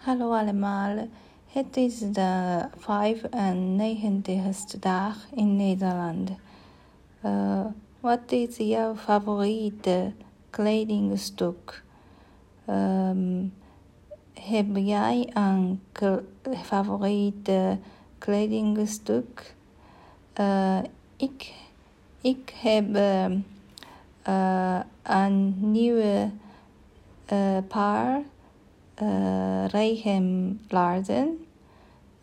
Hallo allemaal. Het is de 95ste dag in Nederland. Uh, wat is jouw favoriete kledingstuk? Um, heb jij een favoriete kledingstuk? Uh, ik, ik heb uh, een nieuwe paar uh, regenlaarzen.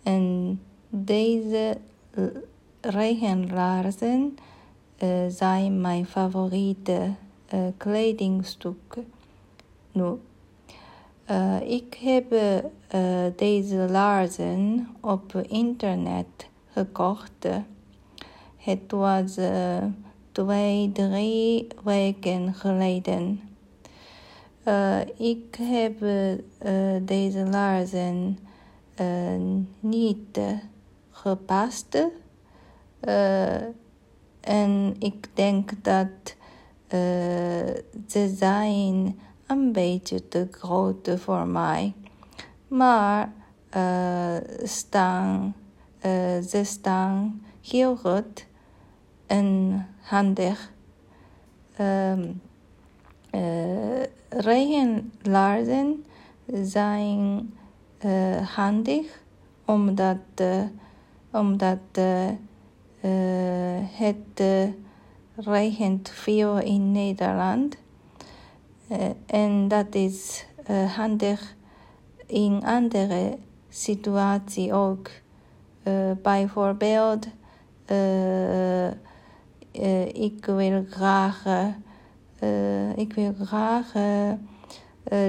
En deze regenlaarzen uh, zijn mijn favoriete uh, kledingstukken. Nu, ik heb deze laarzen op internet gekocht. Het was twee, drie weken geleden. Uh, ik heb uh, deze laarzen uh, niet gepast. en ik denk dat ze zijn een beetje te groot voor mij. Maar staan, ze staan heel goed en handig. Um, regenlaarzen zijn uh, handig omdat, uh, omdat uh, het regent veel in Nederland. en dat is handig in andere situaties ook. bijvoorbeeld, ik wil graag uh, ik wil graag uh, uh,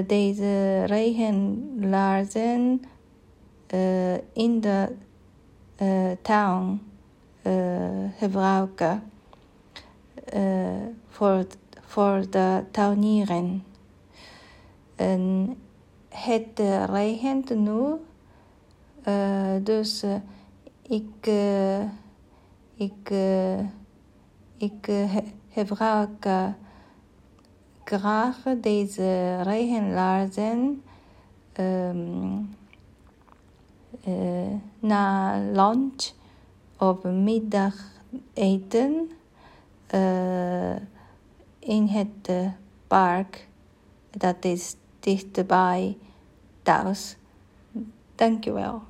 deze regenlaarzen in de tuin gebruiken voor, voor de tuinieren. En het regent nu, dus ik, ik, ik gebruik graag deze regenlaarzen um, uh, na lunch of middageten uh, in het park dat is dichtbij thuis. Dankjewel.